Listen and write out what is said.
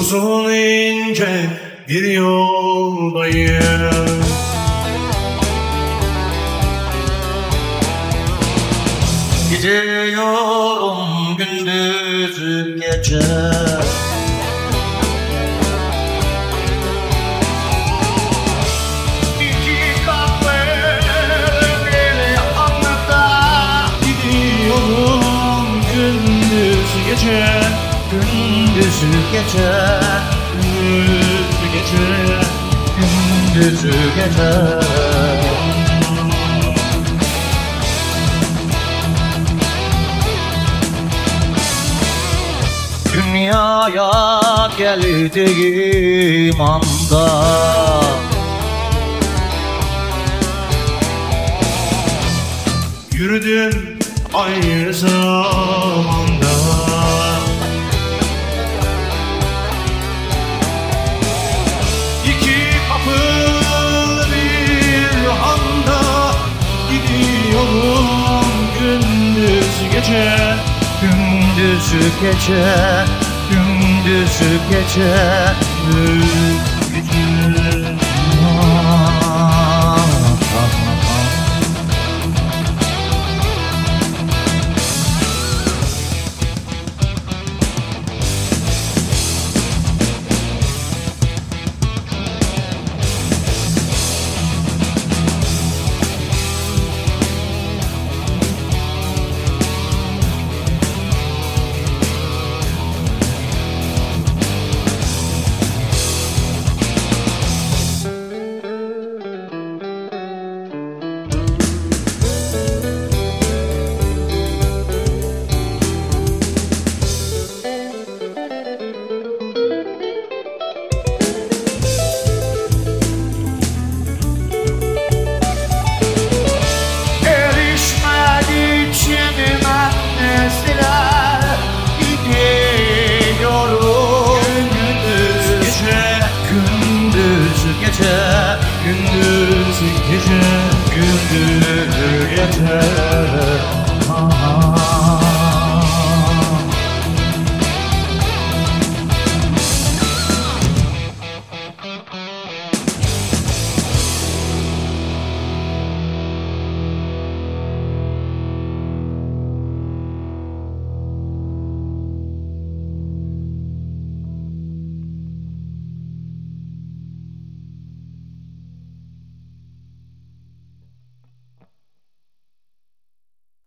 Uzun ince bir yoldayım. Gidiyorum gündüz gece. Gidiyorum gündüz gece Gündüz gece Gündüz gece Gündüz gece Dünyaya geldiğim anda Yürüdüm aynı zamanda gece Gündüz gece Gündüz gece Gündüz gece gece Gündüz gece